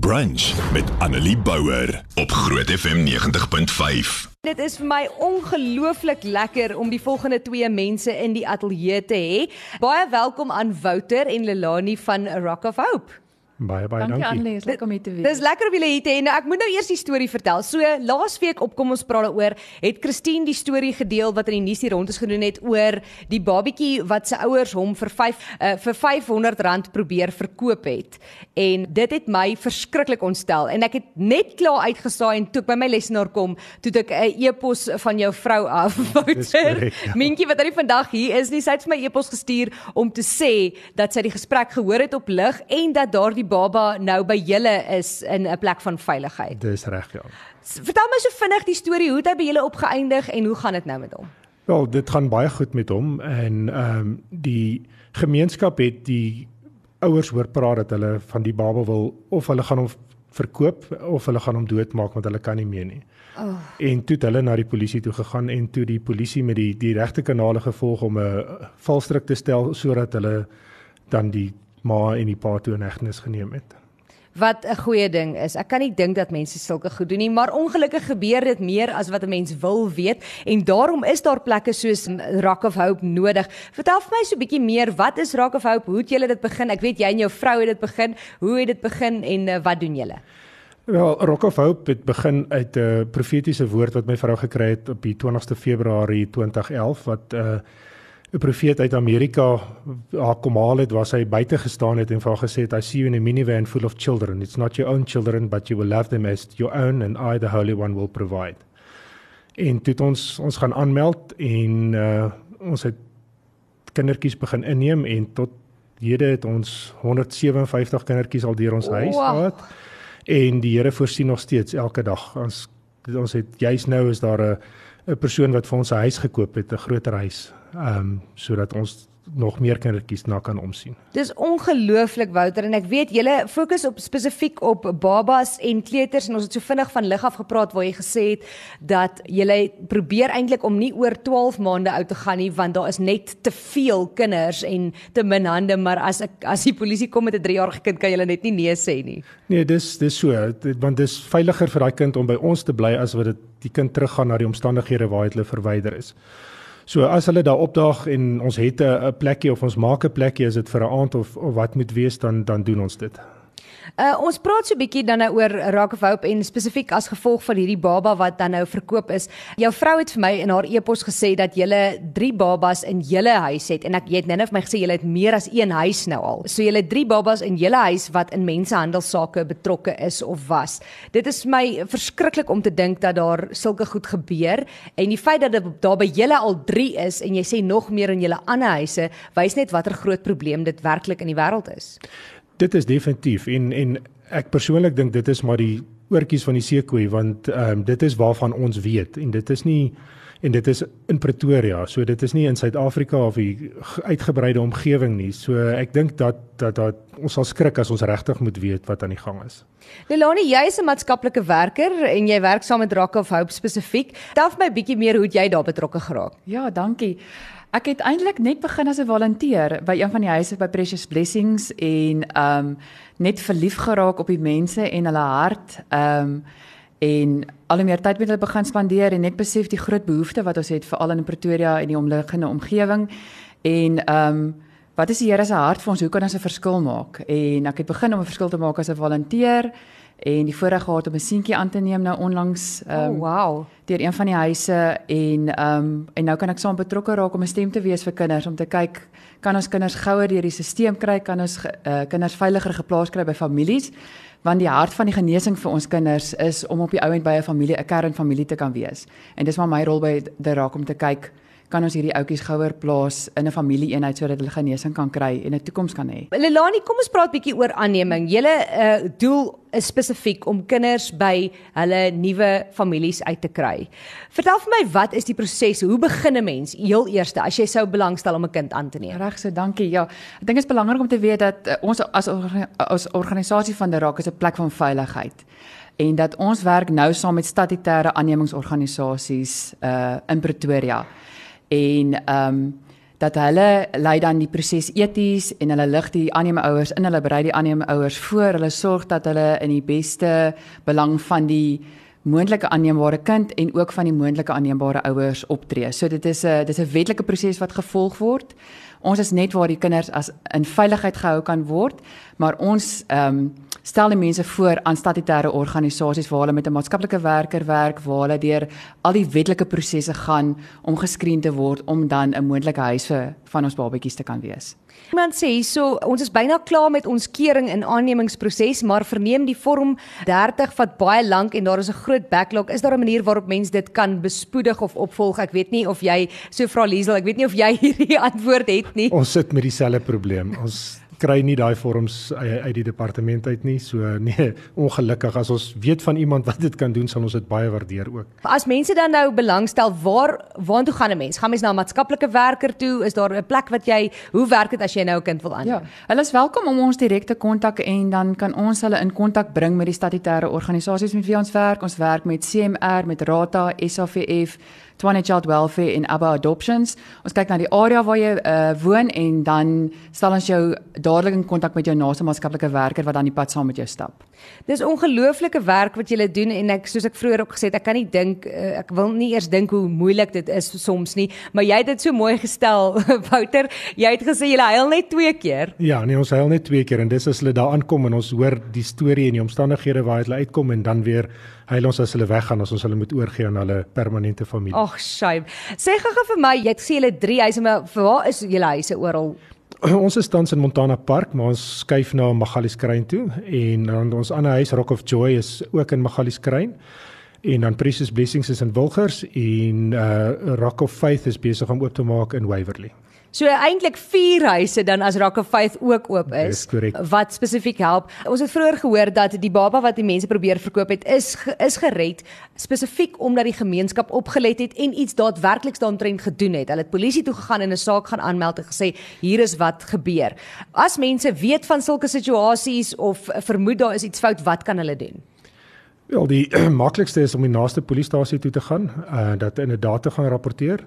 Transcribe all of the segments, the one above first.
Brunch met Annelie Bouwer op Groot FM 90.5. Dit is vir my ongelooflik lekker om die volgende twee mense in die ateljee te hê. Baie welkom aan Wouter en Lelani van Rock of Hope. Baie baie Dankie dankie. Annelie, lekker om hier te wees. Dis lekker om julle hier te hê. Nou ek moet nou eers die storie vertel. So laasweek op kom ons praat daaroor, het Christine die storie gedeel wat in die nuus hier rond is gedoen het oor die babietjie wat sy ouers hom vir 5 uh, vir R500 probeer verkoop het. En dit het my verskriklik ontstel en ek het net klaar uitgesaai en toe ek by my lesenaar kom, toe ek 'n e-pos van jou vrou af. Wouter. ja. Mientjie wat hy vandag hier is, nie sy het vir my e-pos gestuur om te sê dat sy die gesprek gehoor het op lig en dat daardie baba nou by julle is in 'n plek van veiligheid. Dis reg ja. Vertel my so vinnig die storie, hoe het hy by julle opgeëindig en hoe gaan dit nou met hom? Wel, dit gaan baie goed met hom en ehm um, die gemeenskap het die ouers hoor praat dat hulle van die baba wil of hulle gaan hom verkoop of hulle gaan hom doodmaak want hulle kan nie meer nie. Oh. En toe het hulle na die polisie toe gegaan en toe die polisie met die die regte kanale gevolg om 'n valstrik te stel sodat hulle dan die ma en die pa toe in hegtenis geneem het. Wat 'n goeie ding is. Ek kan nie dink dat mense sulke goed doen nie, maar ongelukkig gebeur dit meer as wat 'n mens wil weet en daarom is daar plekke soos Rock of Hope nodig. Vertel vir my so 'n bietjie meer, wat is Rock of Hope? Hoe het julle dit begin? Ek weet jy en jou vrou het dit begin. Hoe het dit begin en uh, wat doen julle? Wel, Rock of Hope het begin uit 'n uh, profetiese woord wat my vrou gekry het op die 20ste Februarie 2011 wat 'n uh, 'n profeet uit Amerika haar kom haal het waar sy buite gestaan het en vir haar gesê het I see you in a minivan full of children. It's not your own children but you will love them as your own and I the holy one will provide. En toe het ons ons gaan aanmeld en uh ons het kindertjies begin inneem en tot hede het ons 157 kindertjies al deur ons huis Wow. gehad. En die Here voorsien nog steeds elke dag. Ons ons het juis nou is daar 'n 'n persoon wat vir ons 'n huis gekoop het, 'n groter huis, ehm um, sodat ons nog meer kindertjies na kan omsien. Dis ongelooflik Wouter en ek weet julle fokus op spesifiek op babas en kleuters en ons het so vinnig van lig af gepraat waar jy gesê het dat julle probeer eintlik om nie oor 12 maande oud te gaan nie want daar is net te veel kinders en te min hande maar as ek as die polisie kom met 'n 3-jarige kind kan julle net nie nee sê nie. Nee, dis dis so, want dis veiliger vir daai kind om by ons te bly as wat dit die kind teruggaan na die omstandighede waar hulle verwyder is. So as hulle daar opdaag en ons het 'n plekkie of ons maak 'n plekkie as dit vir 'n aand of, of wat moet wees dan dan doen ons dit. Uh ons praat so 'n bietjie dan nou oor Rock of Hope en spesifiek as gevolg van hierdie baba wat dan nou verkoop is. Jou vrou het vir my in haar e-pos gesê dat julle 3 babas in julle huis het en ek jy het nou net vir my gesê julle het meer as een huis nou al. So julle het 3 babas in julle huis wat in mensehandelsake betrokke is of was. Dit is my verskriklik om te dink dat daar sulke goed gebeur en die feit dat dit daar by julle al 3 is en jy sê nog meer in julle ander huise wys net watter groot probleem dit werklik in die wêreld is. Dit is definitief en en ek persoonlik dink dit is maar die oortjies van die seekoei want ehm um, dit is waarvan ons weet en dit is nie en dit is in Pretoria. So dit is nie in Suid-Afrika of 'n uitgebreide omgewing nie. So ek dink dat dat dat ons sal skrik as ons regtig moet weet wat aan die gang is. Lelani, jy is 'n maatskaplike werker en jy werk saam met Rock of Hope spesifiek. Vir my bietjie meer hoe jy daar betrokke geraak? Ja, dankie. Ek het eintlik net begin as 'n volonteer by een van die huise by Precious Blessings en um net verlief geraak op die mense en hulle hart. Um en al hoe meer tyd met hulle begin spandeer en net besef die groot behoefte wat ons het veral in Pretoria en die omliggende omgewing. En um wat is die Here se hart vir ons? Hoe kan ons 'n verskil maak? En ek het begin om 'n verskil te maak as 'n volonteer en die voorreg gehad om 'n seentjie aan te neem nou onlangs um, oh, wow. deur een van die huise en ehm um, en nou kan ek saam betrokke raak om 'n stem te wees vir kinders om te kyk kan ons kinders gouer deur die stelsel kry kan ons uh, kinders veiliger geplaas kry by families want die hart van die genesing vir ons kinders is om op die ou end by 'n familie 'n kernfamilie te kan wees en dis maar my rol by die raak om te kyk kan ons hierdie ouetjies gouer plaas in 'n familieeenheid sodat hulle genesing kan kry en 'n toekoms kan hê. Lelani, kom ons praat bietjie oor aanneming. Julle uh, doel is spesifiek om kinders by hulle nuwe families uit te kry. Vertel vir my, wat is die proses? Hoe begin 'n mens heel eers as jy sou belangstel om 'n kind aan te neem? Reg so, dankie. Ja, ek dink dit is belangrik om te weet dat uh, ons as orga- as organisasie van die raak is 'n plek van veiligheid en dat ons werk nou saam met statutêre aannemingsorganisasies uh in Pretoria. En ehm um, dat hulle lei dan die proses eties en hulle lig die aanneemende ouers in, hulle berei die aanneemende ouers voor, hulle sorg dat hulle in die beste belang van die moontlike aanneembare kind en ook van die moontlike aanneembare ouers optree. So dit is 'n dis 'n wetlike proses wat gevolg word. Ons is net waar die kinders as in veiligheid gehou kan word, maar ons ehm um, stel die mense voor aan statutêre organisasies waar hulle met 'n maatskaplike werker werk, waar hulle deur al die wetlike prosesse gaan om geskreen te word om dan 'n moontlike huis vir van ons babatjies te kan wees. Iemand sê hierso, ons is byna klaar met ons kering en aannemingsproses, maar verneem die vorm 30 vat baie lank en daar is 'n groot backlog. Is daar 'n manier waarop mense dit kan bespoedig of opvolg? Ek weet nie of jy so vra Liesel, ek weet nie of jy hierdie antwoord het nie. Ons sit met dieselfde probleem. Ons kry nie daai vorms uit die departement uit nie. So nee, ongelukkig as ons weet van iemand wat dit kan doen, sal ons dit baie waardeer ook. As mense dan nou belangstel, waar waartoe gaan 'n mens? Gaan mens na 'n maatskaplike werker toe? Is daar 'n plek wat jy hoe werk dit as jy nou 'n kind wil aanneem? Ja, hulle is welkom om ons direk te kontak en dan kan ons hulle in kontak bring met die statutêre organisasies met wie ons werk. Ons werk met CMR, met Rata, SAVF Twana Child Welfare en Abba Adoptions. Ons kyk na die area waar jy uh, woon en dan stel ons jou dadelik in kontak met jou naaste maatskaplike werker wat dan die pad saam met jou stap. Dis ongelooflike werk wat julle doen en ek soos ek vroeër ook gesê het, ek kan nie dink uh, ek wil nie eers dink hoe moeilik dit is soms nie, maar jy het dit so mooi gestel, Wouter. Jy het gesê jy huil net twee keer. Ja, nee, ons huil net twee keer en dis as hulle daar aankom en ons hoor die storie en die omstandighede waar hulle uitkom en dan weer huil ons as hulle weggaan as ons hulle moet oorgee aan hulle permanente familie. Ag, shame. Sê gou vir my, jy het gesê julle 3 huise, maar waar is julle huise oral? Ons is tans in Montana Park, maar ons skuif na Magalieskrain toe en dan ons ander huis Rock of Joy is ook in Magalieskrain. En dan Precious Blessings is in Wilgers en uh Rock of Faith is besig om oop te maak in Waverley. So eintlik vier huise dan as of Faith ook oop is. is wat spesifiek help. Ons het vroeër gehoor dat die baba wat die mense probeer verkoop het is is gered spesifiek omdat die gemeenskap opgelet het en iets daadwerklik daaromtrent gedoen het. Hulle het polisie toe gegaan en 'n saak gaan aanmeld en gesê hier is wat gebeur. As mense weet van sulke situasies of vermoed daar is iets fout, wat kan hulle doen? Wel, die maklikste is om die naaste polisiestasie toe te gaan, uh dat inderdaad te gaan rapporteer.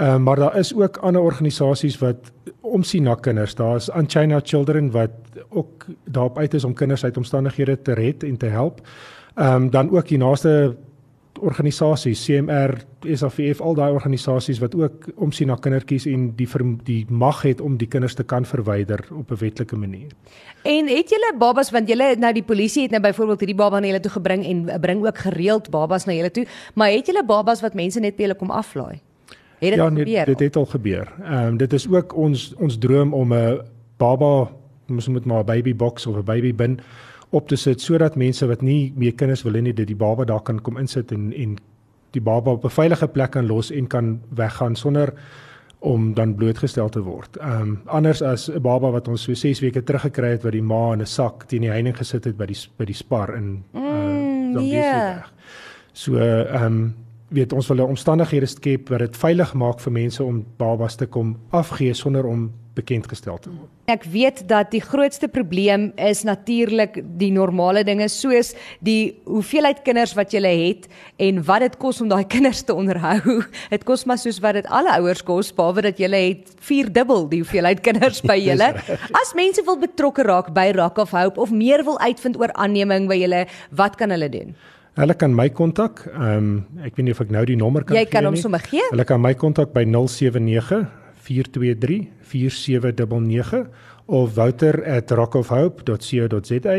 Uh, maar daar is ook ander organisasies wat omsien na kinders. Daar's Unchained Children wat ook daarop uit is om kinders uit omstandighede te red en te help. Ehm um, dan ook die naaste organisasies CMR, SAVF, al daai organisasies wat ook omsien na kindertjies en die die mag het om die kinders te kan verwyder op 'n wetlike manier. En het julle babas want julle nou die polisie het nou byvoorbeeld hierdie baba na julle toe gebring en bring ook gereeld babas na julle toe, maar het julle babas wat mense net by julle kom aflaai? Het dit ja, nee, gebeur? dit het al gebeur. Ehm um, dit is ook ons ons droom om 'n baba, ons moet maar 'n baby box of 'n baby bin op te sit sodat mense wat nie meer kinders wil hê nie, dit die baba daar kan kom insit en en die baba op 'n veilige plek kan los en kan weggaan sonder om dan blootgestel te word. Ehm um, anders as 'n baba wat ons so 6 weke terug gekry het wat die ma in 'n sak teen die heining gesit het by die by die spar in uh, mm, dan yeah. weg. So ehm um, weet ons wil 'n omstandighede skep wat dit veilig maak vir mense om babas te kom afgee sonder om bekend gestel te word. Ek weet dat die grootste probleem is natuurlik die normale dinge soos die hoeveelheid kinders wat jy het en wat dit kos om daai kinders te onderhou. Dit kos maar soos wat dit alle ouers kos, behalwe dat jy het vier dubbel die hoeveelheid kinders by julle. As mense wil betrokke raak by Rock of Hope of meer wil uitvind oor aanneming by julle, wat kan hulle doen? Hulle kan my kontak. Ehm um, ek weet nie of ek nou die nommer kan gee nie. Jy kan hom sommer gee. Hulle kan my kontak by 079 423 4799 of wouter@rockofhope.co.za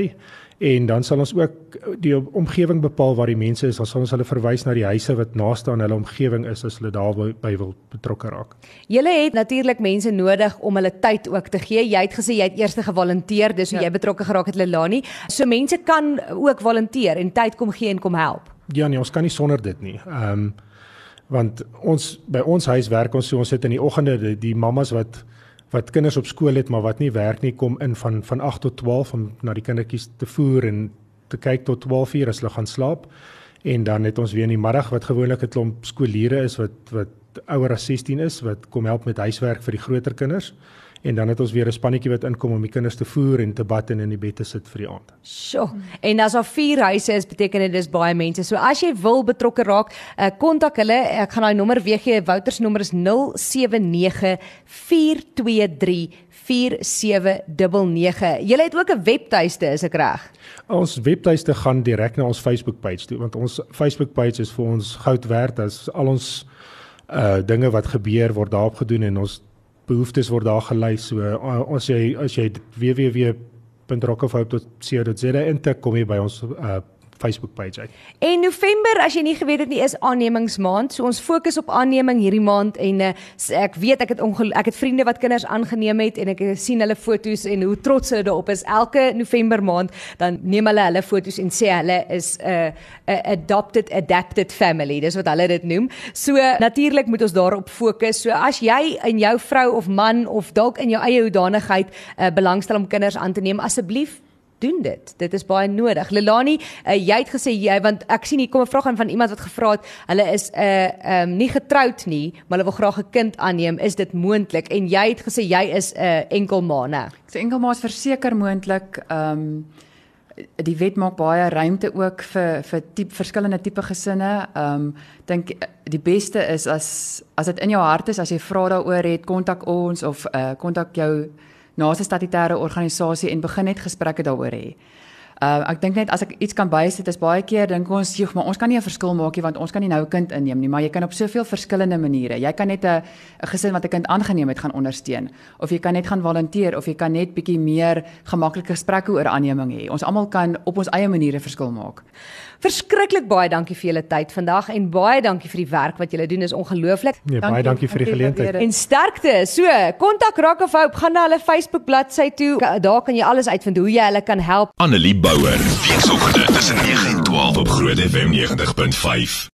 en dan sal ons ook die omgewing bepaal waar die mense is. Ons sal ons hulle verwys na die huise wat naaste aan hulle omgewing is as hulle daarby wil betrokke raak. Julle het natuurlik mense nodig om hulle tyd ook te gee. Jy het gesê jy het eers gevolunteer, dis hoe ja. jy betrokke geraak het Lelani. So mense kan ook volunteer en tyd kom gee en kom help. Ja nee, ons kan nie sonder dit nie. Ehm um, want ons by ons huis werk ons so ons sit in die oggende die, die mammas wat wat kinders op skool het maar wat nie werk nie kom in van van 8 tot 12 om na die kindertjies te voer en te kyk tot 12 uur as hulle gaan slaap. En dan het ons weer in die middag wat gewoonlik 'n klomp skooliere is wat wat ouer as 16 is wat kom help met huiswerk vir die groter kinders en dan het ons weer 'n spannetjie wat inkom om die kinders te voer en te bad en in die bed te sit vir die aand. Sjoe. En as daar vier huise is, beteken dit dis baie mense. So as jy wil betrokke raak, uh, kontak hulle. Ek gaan daai nommer weer gee. Wouter se nommer is 079 423 4799. Julle het ook 'n webtuiste, is ek reg? Ons webtuiste gaan direk na ons Facebook page toe want ons Facebook page is vir ons goud werd as al ons uh dinge wat gebeur word daarop gedoen en ons behoeftes word daar gelys. So uh, as jy as jy www.rockofhope.co.za intik kom jy by ons uh Facebook page uit. En November, as jy nie geweet het nie, is aannemingsmaand. So ons fokus op aanneming hierdie maand en uh, ek weet ek het ek het vriende wat kinders aangeneem het en ek sien hulle foto's en hoe trots hulle daarop is. Elke November maand dan neem hulle hulle foto's en sê hulle is 'n uh, 'n adopted adapted family. Dis wat hulle dit noem. So natuurlik moet ons daarop fokus. So as jy in jou vrou of man of dalk in jou eie hoedanigheid uh, belangstel om kinders aan te neem, asseblief doen dit. Dit is baie nodig. Lelani, uh, jy het gesê jy want ek sien hier kom 'n vraag aan van iemand wat gevra het, hulle is 'n uh, ehm um, nie getroud nie, maar hulle wil graag 'n kind aanneem. Is dit moontlik? En jy het gesê jy is 'n uh, enkelma, né? So enkelma is verseker moontlik. Ehm um, die wet maak baie ruimte ook vir vir tipe verskillende tipe gesinne. Ehm um, dink die beste is as as dit in jou hart is, as jy vra daaroor het, kontak ons of uh kontak jou naaste statutêre organisasie en begin net gesprekke daaroor hê. Uh ek dink net as ek iets kan bysit is baie keer dink ons, "Joeg, maar ons kan nie 'n verskil maak nie want ons kan nie nou 'n kind inneem nie, maar jy kan op soveel verskillende maniere. Jy kan net 'n 'n gesin wat 'n kind aangeneem het gaan ondersteun of jy kan net gaan volunteer of jy kan net bietjie meer gemaklike gesprekke oor aanneming hê. Ons almal kan op ons eie maniere verskil maak. Verskriklik baie dankie vir julle tyd vandag en baie dankie vir die werk wat julle doen is ongelooflik. Nee, dankie, baie dankie vir die geleentheid. En sterkte. So, kontak Rock of Hope, gaan na hulle Facebook bladsy toe. Daar kan jy alles uitvind hoe jy hulle kan help. Annelie Bouwer, weekoggend tussen 9 en 12 op Groot FM 90.5.